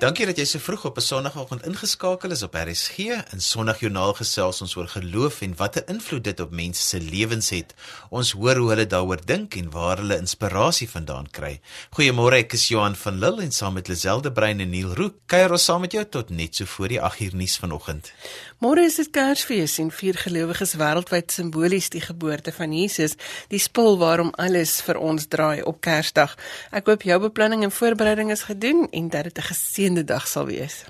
Dankie dat jy so vroeg op 'n Sondagoggend ingeskakel is op RSG. In Sondagjoernaal gesels ons oor geloof en watter invloed dit op mense se lewens het. Ons hoor hoe hulle daaroor dink en waar hulle inspirasie vandaan kry. Goeiemôre, ek is Johan van Lille en saam met Lazelde Brein en Neil Roo kuier ons saam met jou tot net so voor die 8uur nuus vanoggend. Môre is dit Kersfees en vier gelowiges wêreldwyd simbolies die geboorte van Jesus, die spul waarom alles vir ons draai op Kersdag. Ek hoop jou beplanning en voorbereiding is gedoen en dat dit 'n geseënde dag sal wees.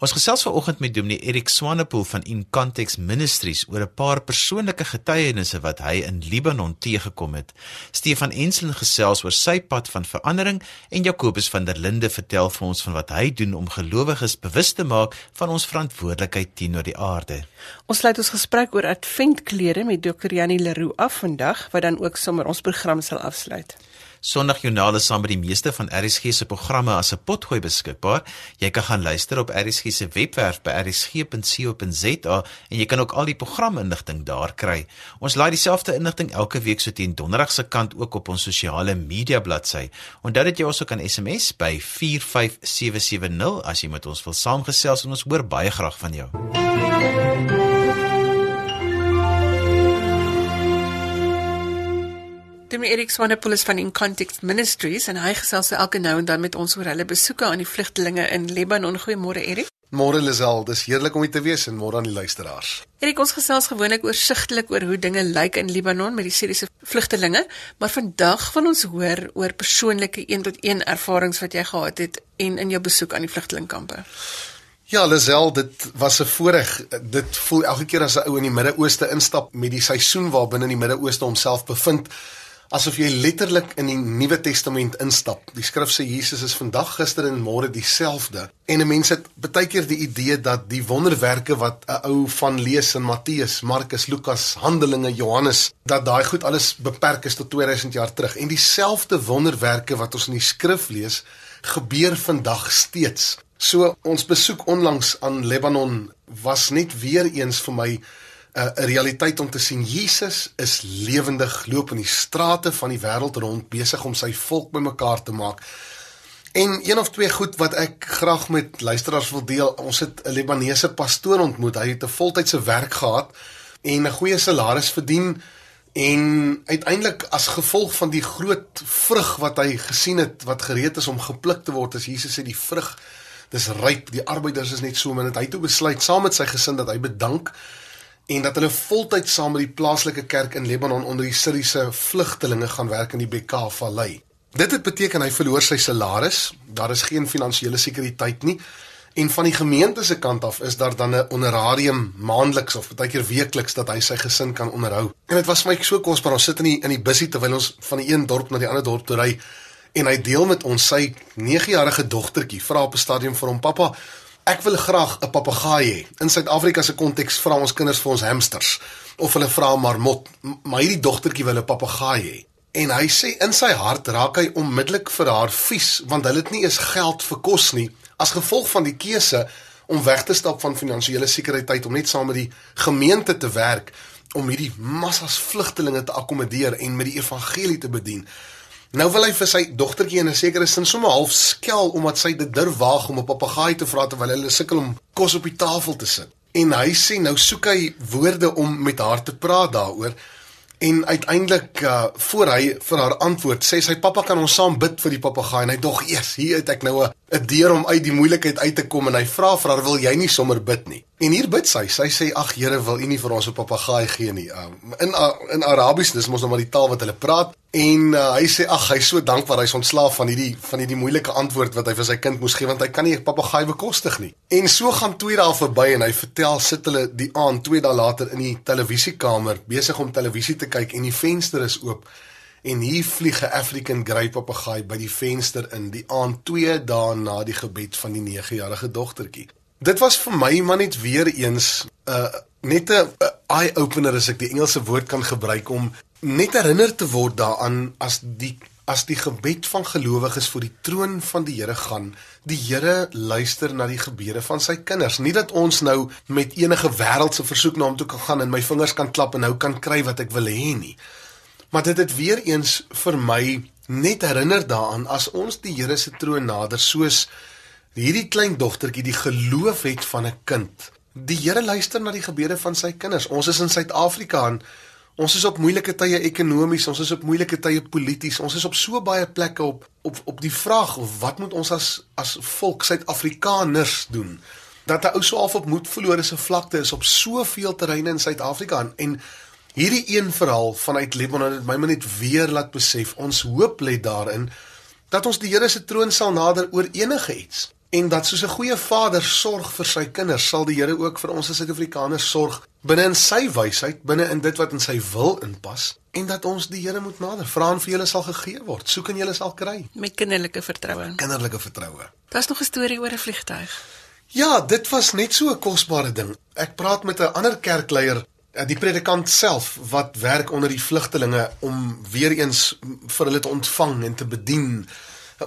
Ons gesels vanoggend met Dominee Erik Swanepoel van In Context Ministries oor 'n paar persoonlike getuienisse wat hy in Libanon teëgekom het. Stefan Enslin gesels oor sy pad van verandering en Jakobus van der Linde vertel vir ons van wat hy doen om gelowiges bewus te maak van ons verantwoordelikheid teenoor die aarde. Ons sluit ons gesprek oor adventklere met Dr. Janie Leroux af vandag wat dan ook sommer ons program sal afsluit. Sondagjoernaal is saam met die meeste van RSG se programme as 'n potgooi beskikbaar. Jy kan gaan luister op RSG se webwerf by rsg.co.za en jy kan ook al die programinligting daar kry. Ons laai dieselfde inligting elke week so teen donderdag se kant ook op ons sosiale media bladsy. Onthou dat jy ons ook kan SMS by 45770 as jy met ons wil saamgesels en ons hoor baie graag van jou. Dimi Erik Swanepoel is van In Context Ministries en hy gesels so elke nou en dan met ons oor hulle besoeke aan die vlugtelinge in Libanon. Goeiemôre Erik. Môre Lisel, dis heerlik om hier te wees en môre aan die luisteraars. Erik, ons gesels gewoonlik oorsigtelik oor hoe dinge lyk in Libanon met die Syriese vlugtelinge, maar vandag wil ons hoor oor persoonlike een-tot-een ervarings wat jy gehad het en in jou besoek aan die vlugtelingkampe. Ja, Lisel, dit was 'n voorreg. Dit voel elke keer as 'n ou in die Midde-Ooste instap met die seisoen waarbinne in die Midde-Ooste homself bevind asof jy letterlik in die Nuwe Testament instap. Die skrif sê Jesus is vandag, gister en môre dieselfde. En 'n mens het baie keer die idee dat die wonderwerke wat 'n ou van lees in Matteus, Markus, Lukas, Handelinge, Johannes, dat daai goed alles beperk is tot 2000 jaar terug. En dieselfde wonderwerke wat ons in die skrif lees, gebeur vandag steeds. So ons besoek onlangs aan Lebanon was net weer eens vir my 'n uh, realiteit om te sien Jesus is lewendig loop in die strate van die wêreld rond besig om sy volk bymekaar te maak. En een of twee goed wat ek graag met luisteraars wil deel. Ons het 'n Libanese pastoor ontmoet. Hy het 'n voltydse werk gehad en 'n goeie salaris verdien en uiteindelik as gevolg van die groot vrug wat hy gesien het wat gereed is om gepluk te word as Jesus sê die vrug dis ryp die arbeiders is net so min het hy toe besluit saam met sy gesin dat hy bedank en dat hulle voltyds saam met die plaaslike kerk in Libanon onder die Syriese vlugtelinge gaan werk in die Bekaa Vallei. Dit het beteken hy verloor sy salaris, daar is geen finansiële sekuriteit nie en van die gemeente se kant af is daar dan 'n honorarium maandeliks of baie keer weekliks dat hy sy gesin kan onderhou. En dit was vir my so kosbaar ons sit in die in die busie terwyl ons van die een dorp na die ander dorp toe ry en hy deel met ons sy 9-jarige dogtertjie vra op 'n stadium vir hom pappa Ek wil graag 'n papegaai hê. In Suid-Afrika se konteks vra ons kinders vir ons hamsters of hulle vra marmot, maar hierdie dogtertjie wil 'n papegaai hê. En hy sê in sy hart raak hy onmiddellik vir haar vies want hulle het nie eens geld vir kos nie as gevolg van die keuse om weg te stap van finansiële sekuriteit om net saam met die gemeente te werk om hierdie massas vlugtelinge te akkommodeer en met die evangelie te bedien. Nou wil hy vir sy dogtertjie in 'n sekere sin sommer half skel omdat sy dit durf waag om 'n papegaai te vra terwyl hulle sukkel om kos op die tafel te sit. En hy sê nou soek hy woorde om met haar te praat daaroor. En uiteindelik uh, voor hy vir haar antwoord, sê sy pappa kan ons saam bid vir die papegaai en hy dog eers hier het ek nou 'n 'n deur om uit die moeilikheid uit te kom en hy vra vir haar wil jy nie sommer bid nie. En hier bid sy. Sy sê ag Here wil U nie vir ons 'n papegaai gee nie. Um, in in Arabies dis mos nou maar die taal wat hulle praat en uh, hy sê ag hy's so dankbaar hy's ontslaaf van hierdie van hierdie moeilike antwoord wat hy vir sy kind moes gee want hy kan nie 'n papegaai bekostig nie. En so gaan twee dae verby en hy vertel sit hulle die aand twee dae later in die televisiekamer besig om televisie te kyk en die venster is oop en hier vlieg 'n African grey papegaai by die venster in die aand 2 dae na die gebed van die 9-jarige dogtertjie. Dit was vir my maar net weer eens 'n uh, net 'n eye opener as ek die Engelse woord kan gebruik om net herinner te word daaraan as die as die gebed van gelowiges voor die troon van die Here gaan, die Here luister na die gebede van sy kinders. Nie dat ons nou met enige wêreldse versoek na hom toe kan gaan en my vingers kan klap en nou kan kry wat ek wil hê nie. Maar dit het weer eens vir my net herinner daaraan as ons die Here se troon nader soos hierdie klein dogtertjie die geloof het van 'n kind. Die Here luister na die gebede van sy kinders. Ons is in Suid-Afrika en ons is op moeilike tye ekonomies, ons is op moeilike tye polities. Ons is op so baie plekke op op op die vraag wat moet ons as as volk Suid-Afrikaners doen? Dat 'n ou so half op moed verlore se vlakte is op soveel terreine in Suid-Afrika en, en hierdie een verhaal vanuit Lebanon het my net weer laat besef ons hoop lê daarin dat ons die Here se troon sal nader oor enige iets en dat soos 'n goeie vader sorg vir sy kinders, sal die Here ook vir ons as Suid-Afrikaners sorg binne in sy wysheid, binne in dit wat in sy wil inpas en dat ons die Here moet nader. Vra en vir julle sal gegee word. Soek en julle sal kry. Met kinderlike vertroue. Kinderlike vertroue. Daar's nog 'n storie oor 'n vliegtuig. Ja, dit was net so 'n kosbare ding. Ek praat met 'n ander kerkleier die predikant self wat werk onder die vlugtelinge om weer eens vir hulle te ontvang en te bedien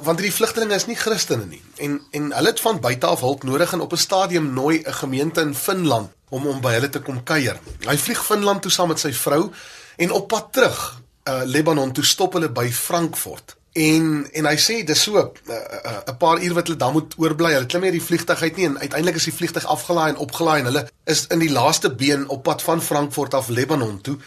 want die vlugtelinge is nie Christene nie en en hulle het van buite af hulp nodig en op 'n stadium nooi 'n gemeente in Finland om om by hulle te kom kuier. Hy vlieg Finland toe saam met sy vrou en op pad terug uh Lebanon toe stop hulle by Frankfurt. En en hy sê dis so 'n uh, uh, uh, paar uur wat hulle dan moet oorbly. Hulle klim hier die vliegtuig uit nie en uiteindelik is die vliegtuig afgelaai en opgelaai en hulle is in die laaste been op pad van Frankfurt af Lebanon toe.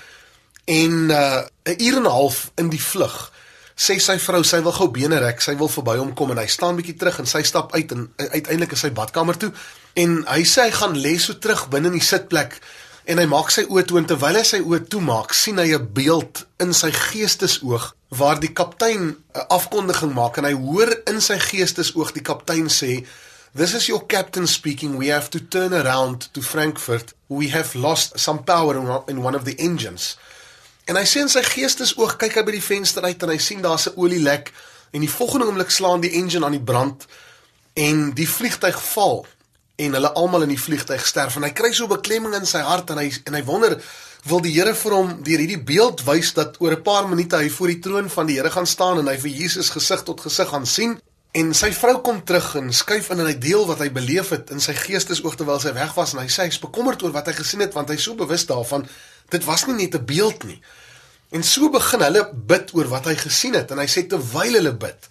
En uh 'n uur en 'n half in die vlug sê sy vrou sy wil gou bene rek, sy wil verby hom kom en hy staan bietjie terug en sy stap uit en uiteindelik is sy badkamer toe en hy sê hy gaan lê so terug binne in die sitplek en hy maak sy oë toe en terwyl hy sy oë toemaak, sien hy 'n beeld in sy geestesoog waar die kaptein 'n afkondiging maak en hy hoor in sy geestesoog die kaptein sê This is your captain speaking. We have to turn around to Frankfurt. We have lost some power in one of the engines. En hy sien sy geestesoog kyk hy by die venster uit en hy sien daar's 'n olielek en die volgende oomblik slaan die engine aan die brand en die vliegtyg val en hulle almal in die vliegtyg sterf. En hy kry so beklemming in sy hart en hy en hy wonder wil die Here vir hom deur hierdie beeld wys dat oor 'n paar minute hy voor die troon van die Here gaan staan en hy vir Jesus gesig tot gesig gaan sien. En sy vrou kom terug en skuif in en hy deel wat hy beleef het in sy geestesoog terwyl sy weg was. En hy sê hy's bekommerd oor wat hy gesien het want hy's so bewus daarvan dit was nie net 'n beeld nie. En so begin hulle bid oor wat hy gesien het. En hy sê terwyl hulle bid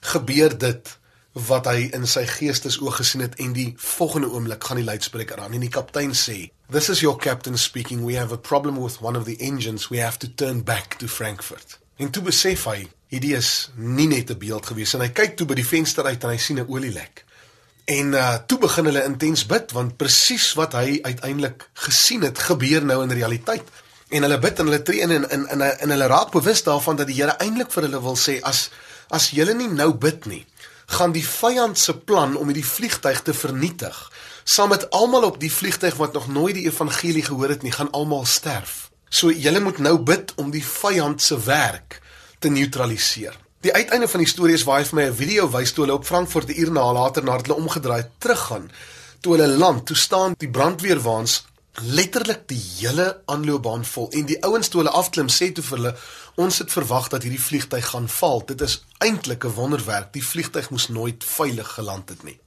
gebeur dit wat hy in sy geestesoog gesien het en die volgende oomblik gaan die luidspreker aan. En die kaptein sê This is your captain speaking. We have a problem with one of the engines. We have to turn back to Frankfurt. En toe besef hy hierdie is nie net 'n beeld gewees en hy kyk toe by die venster uit en hy sien 'n olielek. En uh toe begin hulle intens bid want presies wat hy uiteindelik gesien het gebeur nou in realiteit. En hulle bid en hulle tree in en in en hulle raak bewus daarvan dat die Here eintlik vir hulle wil sê as as julle nie nou bid nie gaan die vyand se plan om hierdie vliegtyg te vernietig. Saam met almal op die vliegtyg wat nog nooit die evangelie gehoor het nie, gaan almal sterf. So julle moet nou bid om die vyand se werk te neutraliseer. Die uiteinde van die storie is waar hy vir my 'n video wys toe hulle op Frankfurt 'n uur na later nadat hulle omgedraai teruggaan. Toe hulle land, toe staan die brandweerwaans letterlik die hele aanloopbaan vol en die ouens toe hulle afklim sê toe vir hulle ons het verwag dat hierdie vliegtyg gaan val. Dit is eintlik 'n wonderwerk. Die vliegtyg moes nooit veilig geland het nie.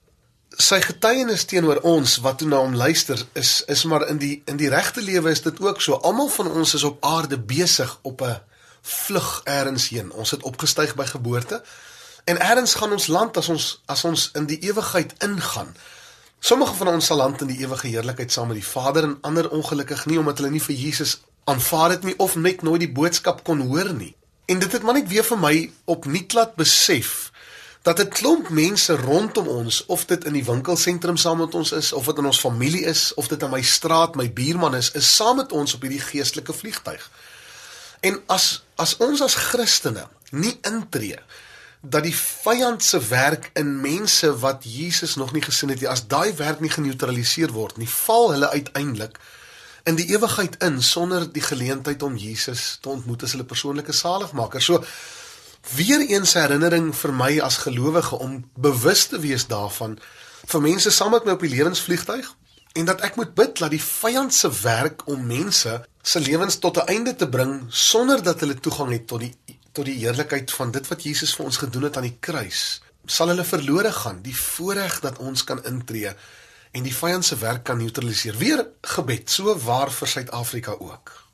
Sy getuienis teenoor ons wat toe na hom luister is is maar in die in die regte lewe is dit ook so. Almal van ons is op aarde besig op 'n vlug eers heen. Ons het opgestyg by geboorte en eers gaan ons land as ons as ons in die ewigheid ingaan. Sommige van ons sal land in die ewige heerlikheid saam met die Vader en ander ongelukkig nie omdat hulle nie vir Jesus aanvaar dit nie of net nooit die boodskap kon hoor nie. En dit het maar net weer vir my opnuut laat besef dat 'n klomp mense rondom ons of dit in die winkelsentrum saam met ons is of dit in ons familie is of dit in my straat my buurman is is saam met ons op hierdie geestelike vliegtyg. En as as ons as Christene nie intree dat die vyand se werk in mense wat Jesus nog nie gesien het nie as daai werk nie geneutraliseer word nie val hulle uiteindelik in die ewigheid in sonder die geleentheid om Jesus te ontmoet as hulle persoonlike saligmaker. So weer eens herinnering vir my as gelowige om bewus te wees daarvan vir mense saam met my op die lewensvliegtuig en dat ek moet bid dat die vyand se werk om mense se lewens tot 'n einde te bring sonder dat hulle toegang het tot die tot die heerlikheid van dit wat Jesus vir ons gedoen het aan die kruis sal hulle verlore gaan die voorreg dat ons kan intree en die vyand se werk kan neutraliseer. Weer gebed, so waar vir Suid-Afrika ook.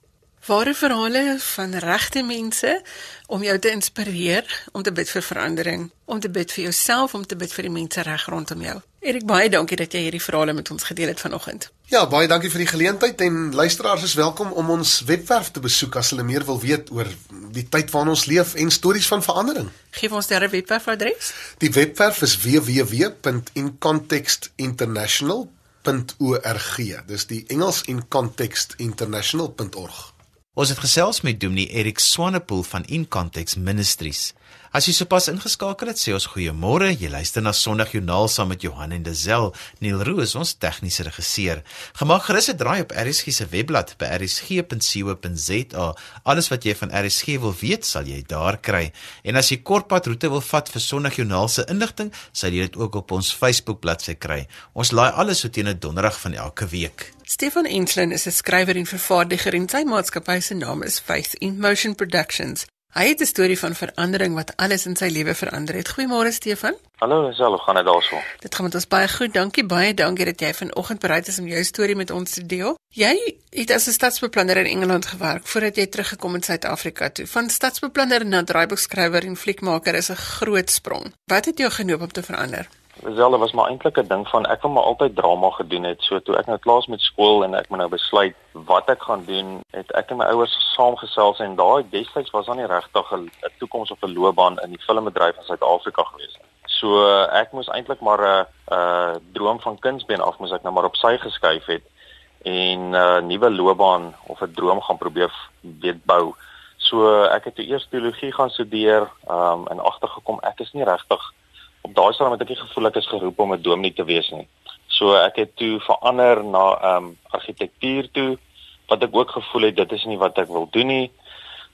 Ware verhale van regte mense om jou te inspireer om te bid vir verandering, om te bid vir jouself, om te bid vir die mense reg rondom jou. Erik, baie dankie dat jy hierdie verhale met ons gedeel het vanoggend. Ja, baie dankie vir die geleentheid en luisteraars is welkom om ons webwerf te besoek as hulle meer wil weet oor die tyd waarin ons leef en stories van verandering. Geef ons daar 'n webwerfadres. Die webwerf is www.incontextinternational.org. Dis die Engels in context international.org. Ons het gesels met Dominee Erik Swanepoel van In Context Ministries. As jy sopas ingeskakel het, sê ons goeiemôre. Jy luister na Sondag Joernaal saam met Johan en Dezel. Neil Roo is ons tegniese regisseur. Gemaak gerus 'n draai op RSG se webblad by rsg.co.za. Alles wat jy van RSG wil weet, sal jy daar kry. En as jy kortpad roete wil vat vir Sondag Joernaal se inligting, sal jy dit ook op ons Facebook bladsy kry. Ons laai alles so teen 'n donderdag van elke week. Stefan Enslin is 'n skrywer en vervaardiger en sy maatskappy se naam is Faith in Motion Productions. Hy het 'n storie van verandering wat alles in sy lewe verander het. Goeiemôre Stefan. Hallo, self gaan dit daarso. Dit gaan met ons baie goed. Dankie baie. Dankie dat jy vanoggend bereid is om jou storie met ons te deel. Jy het as 'n stadsbeplanner in Engeland gewerk voordat jy teruggekom het Suid-Afrika toe. Van stadsbeplanner na draaiboekskrywer en fliekmaker is 'n groot sprong. Wat het jou genoop om te verander? Dieselfde was maar eintlik 'n ding van ek wou maar altyd drama gedoen het. So toe ek nou klaar met skool en ek moet nou besluit wat ek gaan doen, het ek en my ouers saamgesels en daai destyds was dan nie regtig 'n toekoms of 'n loopbaan in die filmbedryf in Suid-Afrika gewees nie. So ek moes eintlik maar 'n 'n droom van kunsbeen af moes ek nou maar op sy geskuif het en 'n uh, nuwe loopbaan of 'n droom gaan probeer weet bou. So ek het eers teologie gaan studeer, ehm um, en agtergekom ek is nie regtig op daai stadium het ek nie gevoel ek is geroep om 'n dominee te wees nie. So ek het toe verander na ehm um, argitektuur toe wat ek ook gevoel het dit is nie wat ek wil doen nie.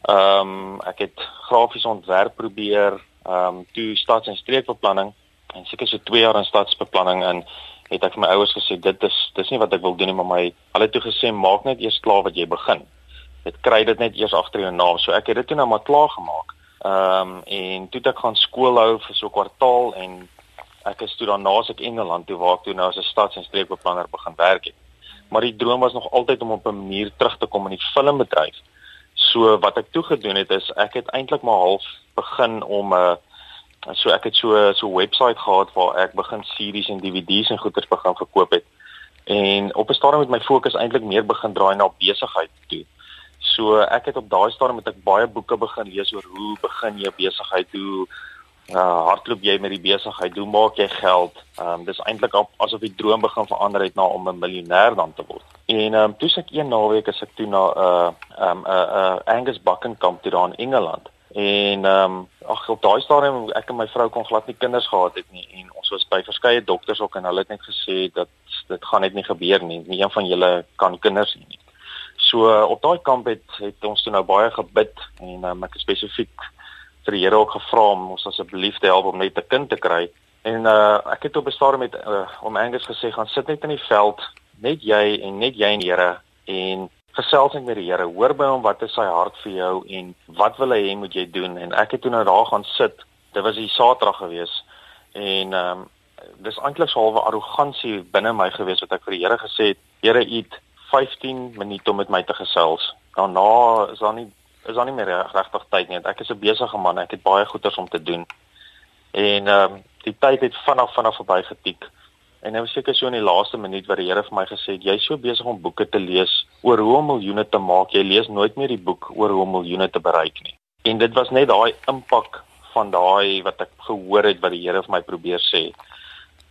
Ehm um, ek het grafiese ontwerp probeer, ehm um, toe stads- en streekbeplanning en seker so 2 jaar in stadsbeplanning en het ek vir my ouers gesê dit is dis nie wat ek wil doen nie, maar my hulle het toe gesê maak net eers klaar wat jy begin. Dit kry dit net eers agter jou naam. So ek het dit toe nou maar klaar gemaak. Ehm um, en toe ek gaan skool hou vir so 'n kwartaal en ek is toe daarna as ek Engeland toe waar ek toe nou as 'n stads- en streekbeplanner begin werk het. Maar die droom was nog altyd om op 'n manier terug te kom in die filmbedryf. So wat ek toe gedoen het is ek het eintlik maar half begin om 'n uh, eh, so ek het so so 'n webwerf gehad waar ek begin series en DVD's en goeders begin verkoop het. En op 'n stadium het my fokus eintlik meer begin draai na besigheid toe. So ek het op daai stadium met ek baie boeke begin lees oor hoe begin jy besigheid, hoe uh, hardloop jy met die besigheid, hoe maak jy geld? Ehm um, dis eintlik asof die droom begin verander het na om 'n miljonair dan te word. En ehm um, toe ek een naweek as ek toe na 'n uh, ehm um, 'n uh, uh, Angus Buckenkamp toe daar in Engeland. En ehm um, ag op daai stadium ek en my vrou kon glad nie kinders gehad het nie en ons was by verskeie dokters ook en hulle het net gesê dat dit gaan net nie gebeur nie. Nie een van julle kan kinders hê nie. So uh, op daai kamp het het ons toe nou baie gebid en um, ek het spesifiek vir die Here ook gevra om ons asseblief te help om net 'n kind te kry. En uh, ek het op 'n stadium met uh, om Angus gesê gaan sit net in die veld, net jy en net jy en die Here en gesels net met die Here. Hoor by hom wat is sy hart vir jou en wat wil hy hê moet jy doen? En ek het toe nou daar gaan sit. Dit was die Saterdag gewees en ehm um, dis eintlik so 'n halwe arrogansie binne my gewees wat ek vir die Here gesê het, Here, U 15 minute om met my te gesels. Daarna is daar nie is daar nie meer regtig tyd nie. Ek is 'n besige man, ek het baie goeders om te doen. En ehm um, die tyd het vinnig vinnig verby getiek. En nou seker so in die laaste minuut wat die Here vir my gesê het, jy's so besig om boeke te lees oor hoe om miljoene te maak. Jy lees nooit meer die boek oor hoe om miljoene te bereik nie. En dit was net daai impak van daai wat ek gehoor het wat die Here vir my probeer sê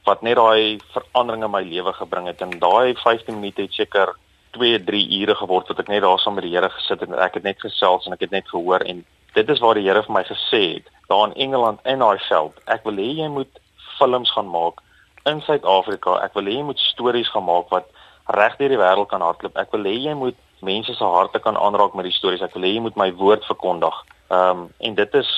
wat net daai verandering in my lewe gebring het en daai 15 minute het seker 2, 3 ure geword wat ek net daar saam met die Here gesit het en ek het net gesels en ek het net gehoor en dit is waar die Here vir my gesê het daar in Engeland en daai veld ek wil hê jy moet films gaan maak in Suid-Afrika ek wil hê jy moet stories gaan maak wat reg deur die wêreld kan hardloop ek wil hê jy moet mense se harte kan aanraak met die stories ek wil hê jy moet my woord verkondig. Ehm um, en dit is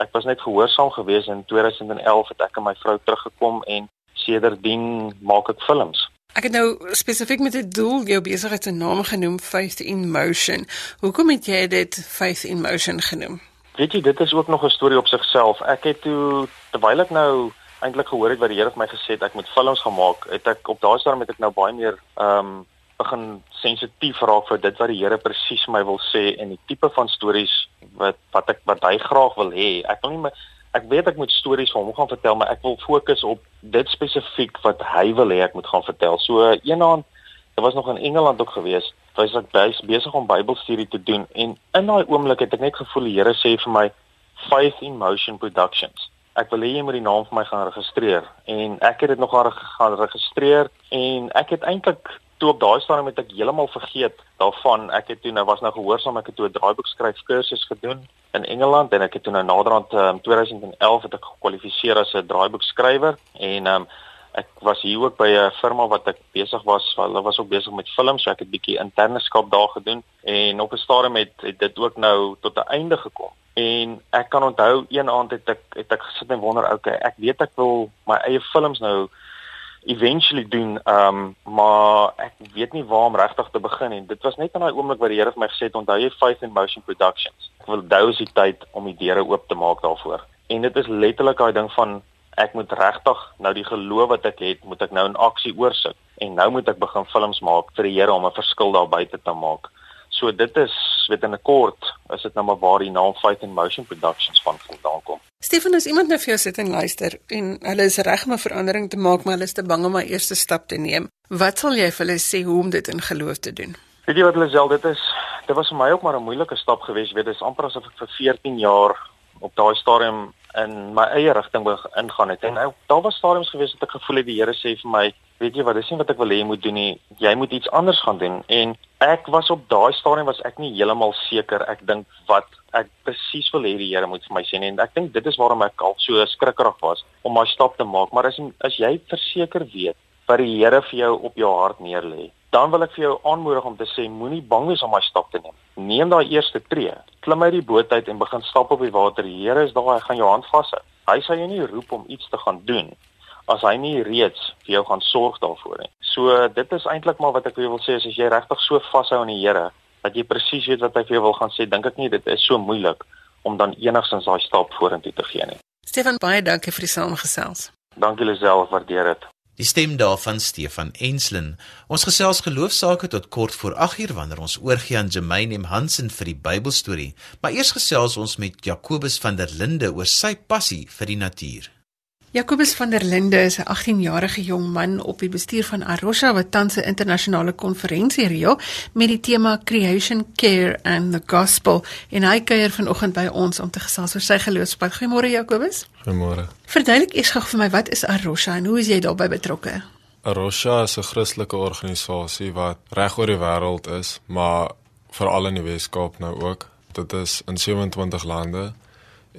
ek was net gehoorsaam geweest in 2011 het ek en my vrou teruggekom en sedertdien maak ek films Ek het nou spesifiek met 'n doel jou besigheid se naam genoem Faith in Motion. Hoekom het jy dit Faith in Motion genoem? Weet jy, dit is ook nog 'n storie op sigself. Ek het toe terwyl ek nou eintlik gehoor het wat die Here vir my gesê het ek moet films gemaak, het ek op daai stadium het ek nou baie meer ehm um, begin sensitief raak vir dit wat die Here presies my wil sê en die tipe van stories wat wat ek wat hy graag wil hê. Ek wil nie my, ek weet ek moet stories vir hom gaan vertel, maar ek wil fokus op dit spesifiek wat hy wil hê ek moet gaan vertel. So eendag, dit was nog in Engeland ook geweest was ek besig om Bybelstudie te doen en in daai oomblik het ek net gevoel die Here sê vir my Faith in Motion Productions. Ek wil hê jy moet die naam vir my gaan registreer en ek het dit nog gaan registreer en ek het eintlik toe op daai stadium het ek heeltemal vergeet daarvan. Ek het toe nou was nou gehoorsaam ek het toe 'n draaiboek skryf kursus gedoen in Engeland en ek het toe nou naderhand um, 2011 het ek gekwalifiseer as 'n draaiboek skrywer en um, ek was hier ook by 'n firma wat ek besig was, hulle was ook besig met films, so ek het bietjie interneskap daar gedoen en op 'n stadium het, het dit ook nou tot 'n einde gekom. En ek kan onthou een aand het ek het ek gesit en wonder, okay, ek weet ek wil my eie films nou eventually doen, um maar ek weet nie waar om regtig te begin en dit was net in daai oomblik wat die Here vir my gesê het, onthou jy Faith in Motion Productions. Ek wil dou is die tyd om die deure oop te maak daarvoor. En dit is letterlik daai ding van ek moet regtig nou die geloof wat ek het, moet ek nou in aksie oorsit en nou moet ek begin films maak vir die Here om 'n verskil daar buite te maak. So dit is weet in 'n kort, is dit nou maar waar die naam Fight and Motion Productions van vandaan kom. Stefan, as iemand nou vir jou sit en luister en hulle is reg om 'n verandering te maak, maar hulle is te bang om 'n eerste stap te neem, wat sal jy vir hulle sê hoe om dit in geloof te doen? Weet jy wat hulle sê, dit is dit was vir my ook maar 'n moeilike stap geweest, weet, dit is amper asof ek vir 14 jaar op daai stadium in my eie rigting ingaan het. En nou, daar was stadiums gewees wat ek gevoel het die Here sê vir my, weet jy wat, dis nie wat ek wil hê jy moet doen nie. Jy moet iets anders gaan doen. En ek was op daai stadium was ek nie heeltemal seker. Ek dink wat ek presies wil hê die Here moet vir my sê en ek dink dit is waarom ek al so skrikkerig was om my stap te maak. Maar as as jy verseker weet wat die Here vir jou op jou hart neerlê, dan wil ek vir jou aanmoedig om te sê moenie bang wees om daai stap te neem. Neem daai eerste tree. Klim uit die boot uit en begin stap op die water. Die Here is daar, hy gaan jou hand vashou. Hy sal jou nie roep om iets te gaan doen as hy nie reeds vir jou gaan sorg daarvoor nie. So dit is eintlik maar wat ek wil sê is as jy regtig so vashou aan die Here dat jy presies weet wat hy vir jou wil gaan sê, dink ek nie dit is so moeilik om dan enigstens daai stap vorentoe te gee nie. Stefan baie dankie vir die saamgesels. Dankie Lisel, waardeer dit. Die stem daarvan Stefan Enslin. Ons gesels geloofsaake tot kort voor 8uur wanneer ons oorgie aan Jermaine M Hansen vir die Bybelstorie. Maar eers gesels ons met Jakobus van der Linde oor sy passie vir die natuur. Jacobus van der Linde is 'n 18-jarige jong man op die bestuur van Arosha wat tans 'n internasionale konferensie reël met die tema Creation Care and the Gospel en hy kuier vanoggend by ons om te gesels oor sy geloofspad. Goeiemôre Jacobus. Goeiemôre. Verduidelik eers gou vir my wat is Arosha en hoe is jy daarbey betrokke? Arosha is 'n Christelike organisasie wat reg oor die wêreld is, maar veral in die Weskaap nou ook. Dit is in 27 lande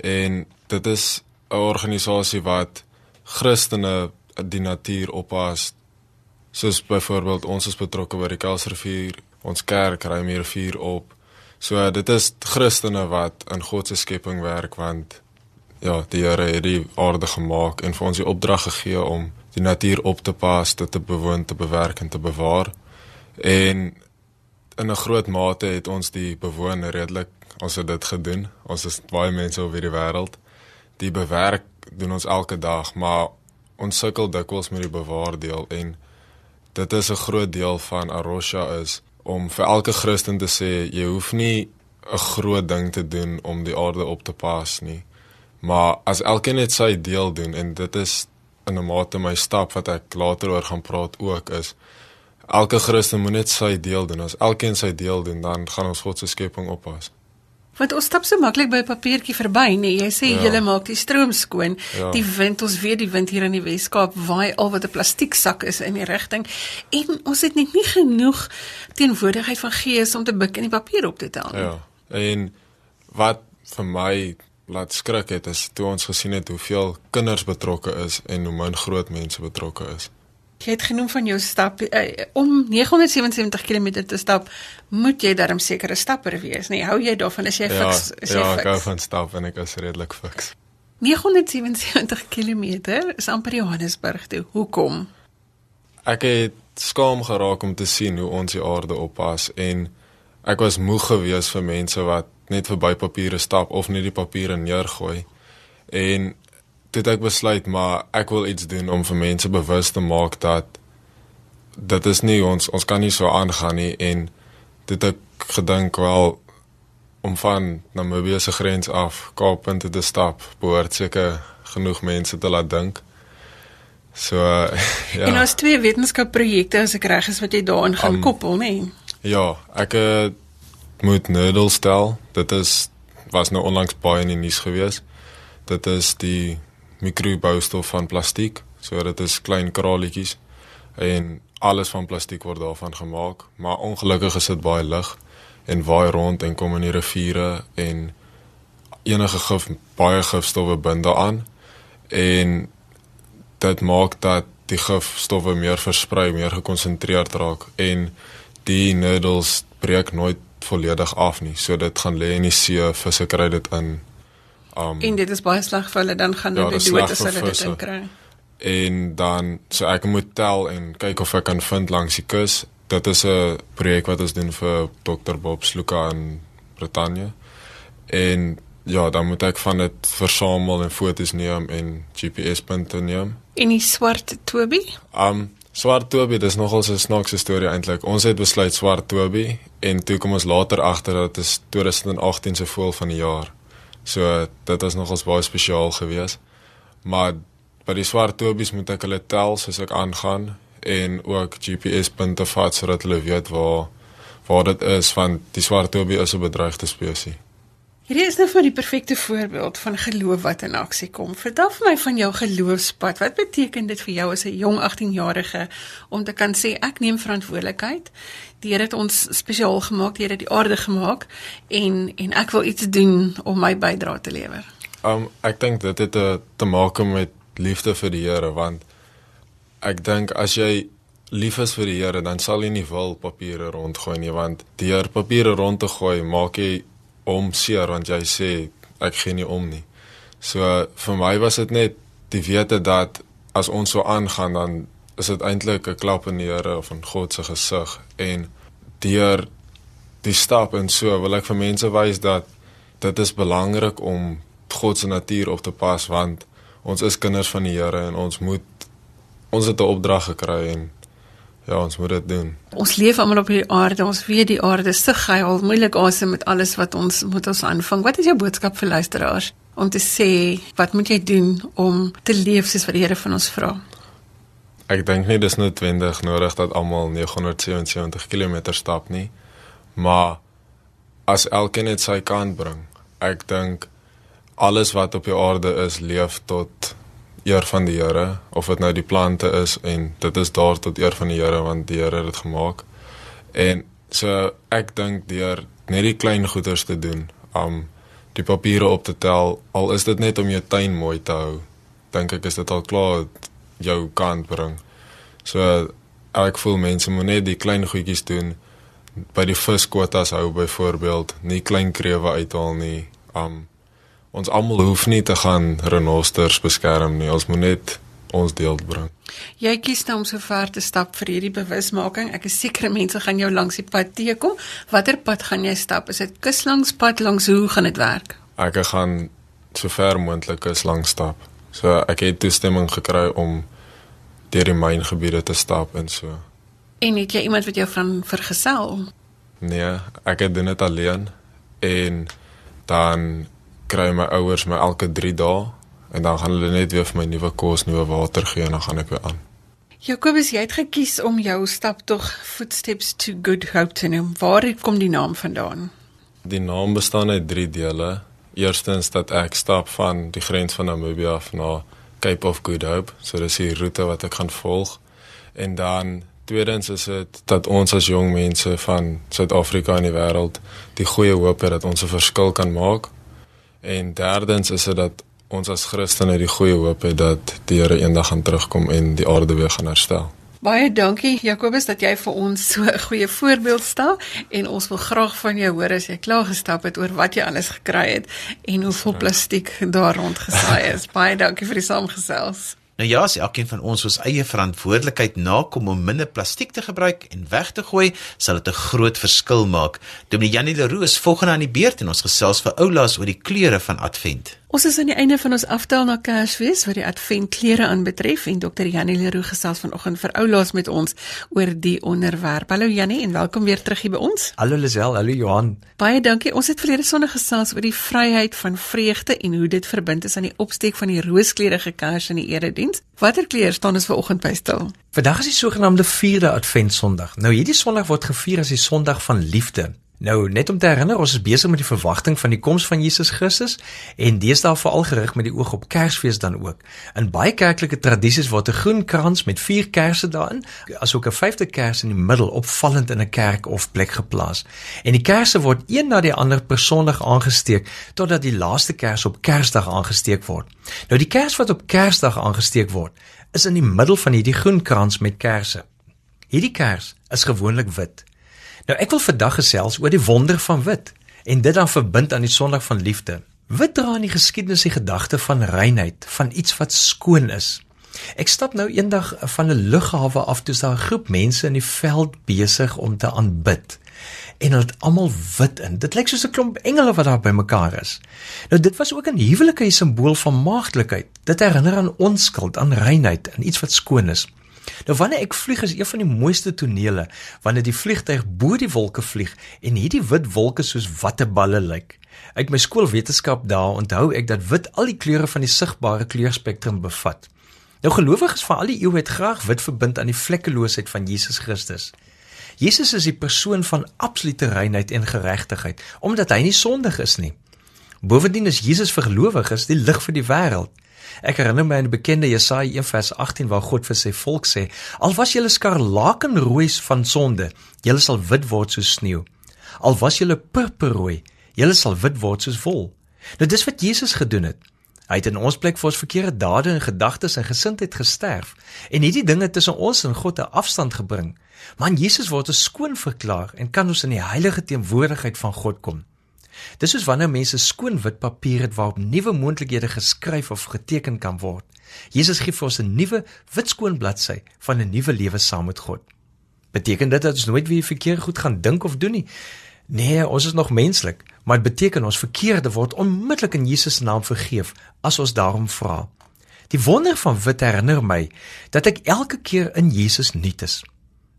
en dit is 'n organisasie wat Christene die natuur oppas. Soos byvoorbeeld ons is betrokke by die Kelsrivier, ons kerk ry meer vuur op. So dit is Christene wat in God se skepping werk want ja, die Here het die aarde gemaak en vir ons die opdrag gegee om die natuur op te pas, dit te bewoon, te bewerk en te bewaar. En in 'n groot mate het ons die bewoner redelik ons het dit gedoen. Ons is baie mense oor die wêreld die bewerk doen ons elke dag, maar ons sukkel dikwels met die bewaar deel en dit is 'n groot deel van Arosha is om vir elke Christen te sê jy hoef nie 'n groot ding te doen om die aarde op te pas nie. Maar as elkeen net sy deel doen en dit is in 'n mate my stap wat ek later oor gaan praat ook is elke Christen moet net sy deel doen. As elkeen sy deel doen, dan gaan ons God se skepping oppas. Want ons stap so maklik by 'n papiertjie verby, nee, jy sê ja. jy maak die stroom skoon. Ja. Die wind, ons weet die wind hier in die Weskaap waai al wat 'n plastieksak is in die rigting en ons het net nie genoeg teenwoordigheid van gees om te buk in die papier op te tel nie. Ja. En wat vir my laat skrik het is toe ons gesien het hoeveel kinders betrokke is en hoe min groot mense betrokke is. Jy het genoem van jou stap uh, om 977 km te stap, moet jy darm sekere stapper wees, nee, hou jy daarvan as jy ja, fiks, is jy ja, fiks? Ja, ek hou van stap en ek is redelik fiks. 977 km is amper Johannesburg toe. Hoekom? Ek het skaam geraak om te sien hoe ons die aarde oppas en ek was moeg geweest vir mense wat net verby papiere stap of net die papiere neergooi. En toe ek besluit maar ek wil iets doen om vir mense bewus te maak dat dit is nie ons ons kan nie so aangaan nie en dit ek gedink wel om van Namibië se grens af Kaappunt te stap behoort seker genoeg mense te laat dink. So ja. En ons twee wetenskapprojekte as ek reg is wat jy daarin gaan um, koppel, nê? Nee? Ja, ek uh, moet Nurdle stel. Dit is was nou onlangs baie in die nuus gewees. Dit is die mikroboustof van plastiek. So dit is klein kraletjies en alles van plastiek word daarvan gemaak, maar ongelukkig is dit baie lig en waai rond en kom in die riviere en enige gif baie gifstowwe bind daaraan en dit maak dat die gifstowwe meer versprei, meer gekonsentreerd raak en die noodles breek nooit volledig af nie. So dit gaan lê in die see, visse kry dit in. Um, en dit is baie sleg vir hulle dan gaan ja, hulle dood as hulle dit kry. En dan so ek moet tel en kyk of ek kan vind langs die kus. Dit is 'n projek wat ons doen vir Dr Bob Sluka in Brittanje. En ja, dan moet ek van dit versamel en fotos neem en GPS-punte neem. En die swart Toby? Um swart Toby, dis nogal 'n snaakse storie eintlik. Ons het besluit swart Toby en toe kom ons later agter dat dit is 2018 se voël van die jaar. So dit was nogals baie spesiaal geweest. Maar by die swart Tobies moet ek hulle tel soos ek aangaan en ook GPS-punte vat sodat hulle weet waar waar dit is want die swart Tobie is 'n bedreigde spesies. Hierdie is nou vir die perfekte voorbeeld van geloof wat in aksie kom. Vertel vir my van jou geloofspad. Wat beteken dit vir jou as 'n jong 18-jarige om te kan sê ek neem verantwoordelikheid? Die Here het ons spesiaal gemaak, die Here het die aarde gemaak en en ek wil iets doen om my bydrae te lewer. Um ek dink dit het te, te maak met liefde vir die Here want ek dink as jy lief is vir die Here, dan sal jy nie wil papiere rondgooi nie want deur papiere rond te gooi maak jy om seer want jy sê ek gee nie om nie. So vir my was dit net die wete dat as ons so aangaan dan is dit eintlik 'n klap in die Here of in God se gesig en deur die stap en so wil ek vir mense wys dat dit is belangrik om God se natuur op te pas want ons is kinders van die Here en ons moet ons het 'n opdrag gekry en Ja, ons moet dit doen. Ons leef almal op hierdie aarde. Ons weet die aarde is te geil, moeilik asem met alles wat ons moet ons aanvang. Wat is jou boodskap vir luisteraars om te sê wat moet jy doen om te leef soos wat die Here van ons vra? Ek dink nie dis noodwendig nodig dat almal 977 km stap nie, maar as elkeen net sy kant bring. Ek dink alles wat op die aarde is, leef tot eer van die Here of dit nou die plante is en dit is daar tot eer van die Here want die Here het dit gemaak. En so ek dink deur net die klein goeders te doen, om die papiere op te tel, al is dit net om jou tuin mooi te hou, dink ek is dit al klaar jou kant bring. So ek voel mense moet net die klein goedjies doen by die viskwotas hou byvoorbeeld, nie klein krewe uithaal nie. Um ons almal hoef nie te gaan renosters beskerm nie. Ons moet net ons deel bring. Jy kies nou om so ver te stap vir hierdie bewusmaking. Ek is seker mense gaan jou langs die pad teekom. Watter pad gaan jy stap? Is dit kuslandspad langs hoe gaan dit werk? Ek gaan so ver moontlik kus langs stap. So ek het toestemming gekry om deur die myngebiede te stap en so. En het jy iemand wat jou van vergesel? Nee, ek doen dit alleen en dan kry my ouers my elke 3 dae en dan gaan hulle net weer vir my nuwe kos, nuwe water gee en dan gaan ek weer aan. Jakobus, jy het gekies om jou staptog Footsteps to Good Hope te noem. Waar kom die naam vandaan? Die naam bestaan uit 3 dele. Eerstens dat ek stap van die grens van Namibië af na Cape of Good Hope, so dis die roete wat ek gaan volg. En dan tweedens is dit dat ons as jong mense van Suid-Afrika in die wêreld die goeie hoop het dat ons 'n verskil kan maak En derdens is dit dat ons as Christene die goeie hoop het dat die Here eendag gaan terugkom en die aarde weer gaan herstel. Baie dankie Jakobus dat jy vir ons so 'n goeie voorbeeld stel en ons wil graag van jou hoor as jy klaar gestap het oor wat jy alles gekry het en hoeveel plastiek daar rond gesaai is. Baie dankie vir die saamgesels. Nou ja, as elkeen van ons ons eie verantwoordelikheid nakom om minder plastiek te gebruik en weg te gooi, sal dit 'n groot verskil maak. Dominee Janie Leroux is volgende aan die beurt en ons gesels vir oulaas oor die kleure van Advent. Ons is aan die einde van ons aftel na Kersfees wat die adventklere aanbetref en Dr. Janie Leroux gesels vanoggend vir oulaas met ons oor die onderwerp. Hallo Janie en welkom weer terug hier by ons. Hallo Lisel, hallo Johan. Baie dankie. Ons het verlede Sondag gesels oor die vryheid van vreugde en hoe dit verbind is aan die opsteek van die rooskleurige kers in die erediens. Watter kleur staan ons vanoggend by stil? Vandag is die sogenaamde 4de Adventsondag. Nou hierdie Sondag word gevier as die Sondag van liefde. Nou net om te herinner, ons is besig met die verwagting van die koms van Jesus Christus en deesdae veral gerig met die oog op Kersfees dan ook. In baie kerklike tradisies word 'n groen krans met vier kersse daarin, asook 'n vyfde kers in die middel opvallend in 'n kerk of plek geplaas. En die kersse word een na die ander per Sondag aangesteek totdat die laaste kers op Kersdag aangesteek word. Nou die kers wat op Kersdag aangesteek word, is in die middel van hierdie groen krans met kersse. Hierdie kers is gewoonlik wit. Nou ek wil vandag gesels oor die wonder van wit en dit dan verbind aan die Sondag van liefde. Wit dra in die geskiedenis die gedagte van reinheid, van iets wat skoon is. Ek stap nou eendag van 'n lughawe af toe daar 'n groep mense in die veld besig om te aanbid. En hulle het almal wit in. Dit lyk soos 'n klomp engele wat daar bymekaar is. Nou dit was ook 'n huwelike simbool van maagdelikheid. Dit herinner aan onskuld, aan reinheid, aan iets wat skoon is. Nou wanneer ek vlieg is een van die mooiste tonele wanneer die vliegtuig bo die wolke vlieg en hierdie wit wolke soos watteballe lyk. Uit my skoolwetenskap daar onthou ek dat wit al die kleure van die sigbare kleurspektrum bevat. Nou gelowiges van al die eeue het graag wit verbind aan die vlekkeloosheid van Jesus Christus. Jesus is die persoon van absolute reinheid en geregtigheid omdat hy nie sondig is nie. Bovendien is Jesus vir gelowiges die lig vir die wêreld. Ek herinner my aan die bekende Jesaja 1:18 waar God vir sy volk sê: "Al was julle skarlakenrooi van sonde, julle sal wit word soos sneeu. Al was julle purperrooi, julle sal wit word soos wol." Nou dis wat Jesus gedoen het. Hy het in ons plek vir ons verkeerde dade en gedagtes en gesindheid gesterf en hierdie dinge tussen ons en God 'n afstand gebring. Maar Jesus word ons skoon verklaar en kan ons in die heilige teenwoordigheid van God kom. Dis soos wanneer mense skoon wit papier het waarop nuwe moontlikhede geskryf of geteken kan word. Jesus gee vir ons 'n nuwe wit skoon bladsy van 'n nuwe lewe saam met God. Beteken dit dat ons nooit weer verkeerd goed gaan dink of doen nie? Nee, ons is nog menslik, maar dit beteken ons verkeerde word onmiddellik in Jesus se naam vergeef as ons daarom vra. Die wonder van wit herinner my dat ek elke keer in Jesus nuut is.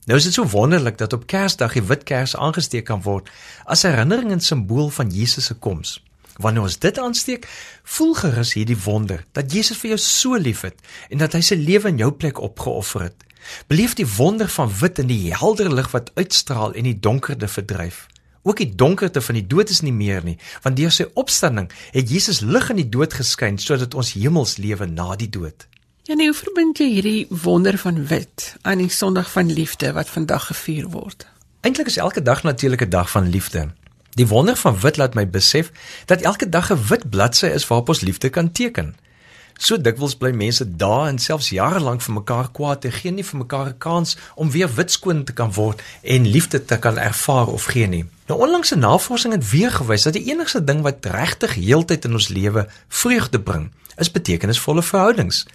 Nou is dit so wonderlik dat op Kersdag die wit kers aangesteek kan word as herinnering en simbool van Jesus se koms. Wanneer ons dit aansteek, voel gerus hierdie wonder dat Jesus vir jou so liefhet en dat hy sy lewe in jou plek opgeoffer het. Beleef die wonder van wit in die helder lig wat uitstraal en die donkerte verdryf. Ook die donkerte van die dood is nie meer nie, want deur sy opstanding het Jesus lig in die dood geskyn sodat ons hemels lewe na die dood. Ja, nou verbind jy hierdie wonder van wit aan die Sondag van liefde wat vandag gevier word. Eintlik is elke dag natuurlik 'n dag van liefde. Die wonder van wit laat my besef dat elke dag 'n wit bladsy is waarop ons liefde kan teken. So dikwels bly mense dae en selfs jare lank vir mekaar kwaad en gee nie vir mekaar 'n kans om weer wit skoon te kan word en liefde te kan ervaar of gee nie. Nou onlangse navorsing het weer gewys dat die enigste ding wat regtig heeltyd in ons lewe vreugde bring, is betekenisvolle verhoudings.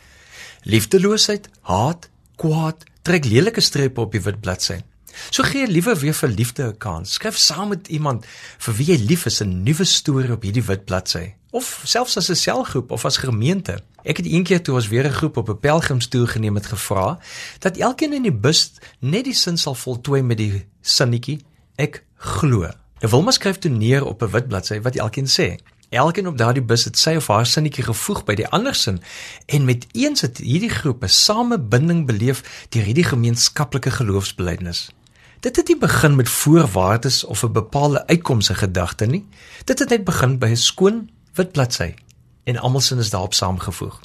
Liefdeloosheid, haat, kwaad trek lelike strepe op die wit bladsy. So gee liewer weer vir liefde 'n kans. Skryf saam met iemand vir wie jy lief is 'n nuwe storie op hierdie wit bladsy of selfs as 'n selgroep of as gemeente. Ek het eendag toe ons weer 'n groep op 'n pelgrimstoer geneem het gevra dat elkeen in die bus net die sin sal voltooi met die sinnetjie ek glo. Nou wil maar skryf toe neer op 'n wit bladsy wat elkeen sê. Elkeen op daardie bus het sy of haar sinnetjie gevoeg by die ander sin en met eens het hierdie groepe samebinding beleef deur hierdie gemeenskaplike geloofsbelijdenis. Dit het nie begin met voorwaardes of 'n bepaalde uitkomse gedagte nie. Dit het net begin by 'n skoon wit bladsy en almal sin is daarop saamgevoeg.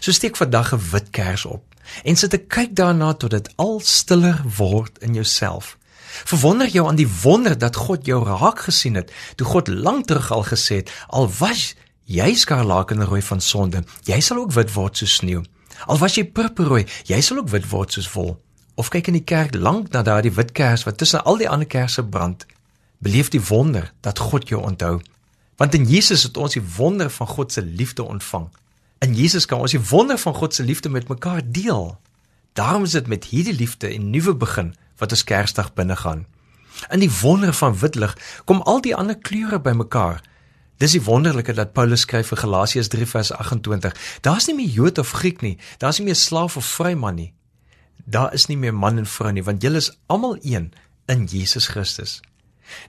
So steek vandag 'n wit kers op en sit ek kyk daarna tot dit al stiller word in jouself. Verwonder jou aan die wonder dat God jou raak gesien het. Toe God lank terug al gesê het, al was jy skarlakenrooi van sonde, jy sal ook wit word soos sneeu. Al was jy purperrooi, jy sal ook wit word soos wol. Of kyk in die kerk lank na daardie wit kers wat tussen al die ander kersse brand. Beleef die wonder dat God jou onthou. Want in Jesus het ons die wonder van God se liefde ontvang. In Jesus kan ons die wonder van God se liefde met mekaar deel. Daarom is dit met hierdie liefde 'n nuwe begin wat ons Kersdag binne gaan. In die wonder van wit lig kom al die ander kleure bymekaar. Dis die wonderlike dat Paulus skryf vir Galasiërs 3 vers 28. Daar's nie meer Jood of Griek nie. Daar's nie meer slaaf of vryman nie. Daar is nie meer man en vrou nie, want julle is almal een in Jesus Christus.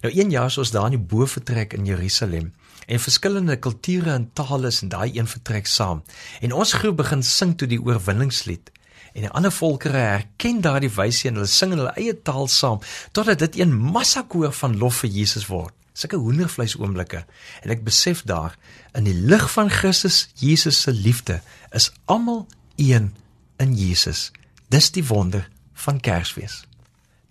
Nou een jaar soos daar in die bovertrek in Jerusalem en verskillende kulture en tale is in daai een vertrek saam. En ons groep begin sing toe die oorwinningslied. En die ander volkere herken daardie wysie en hulle sing in hulle eie taal saam totdat dit een massakoor van lof vir Jesus word. Sulke hoendervleis oomblikke. En ek besef daar in die lig van Christus Jesus se liefde is almal een in Jesus. Dis die wonder van Kersfees.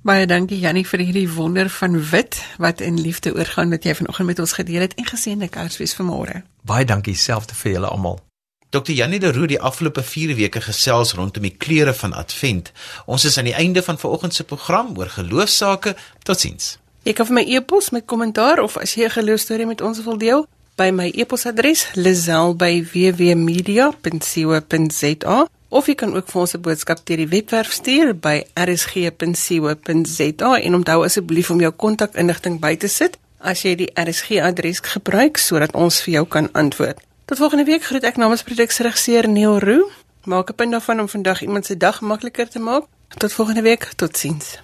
Baie dankie Jannie vir hierdie wonder van wit wat in liefde oorgaan wat jy vanoggend met ons gedeel het en geseënde Kersfees vanmôre. Baie dankie selfde vir julle almal. Dr. Janie de Roo die afgelope 4 weke gesels rondom die kleure van Advent. Ons is aan die einde van vanoggend se program oor geloofsaake. Totsiens. Kan vir my e-pos met kommentaar of as jy 'n geloostorie met ons wil deel, by my e-posadres lazel@wwmedia.co.za of jy kan ook vir ons 'n boodskap deur die webwerf stuur by rsg.co.za en onthou asseblief om jou kontakinligting by te sit as jy die RSG adres gebruik sodat ons vir jou kan antwoord. Tot volgende week groet ek namens produksieregisseur Neil Roo. Maak 'n punt daarvan om vandag iemand se dag makliker te maak. Tot volgende week. Totsiens.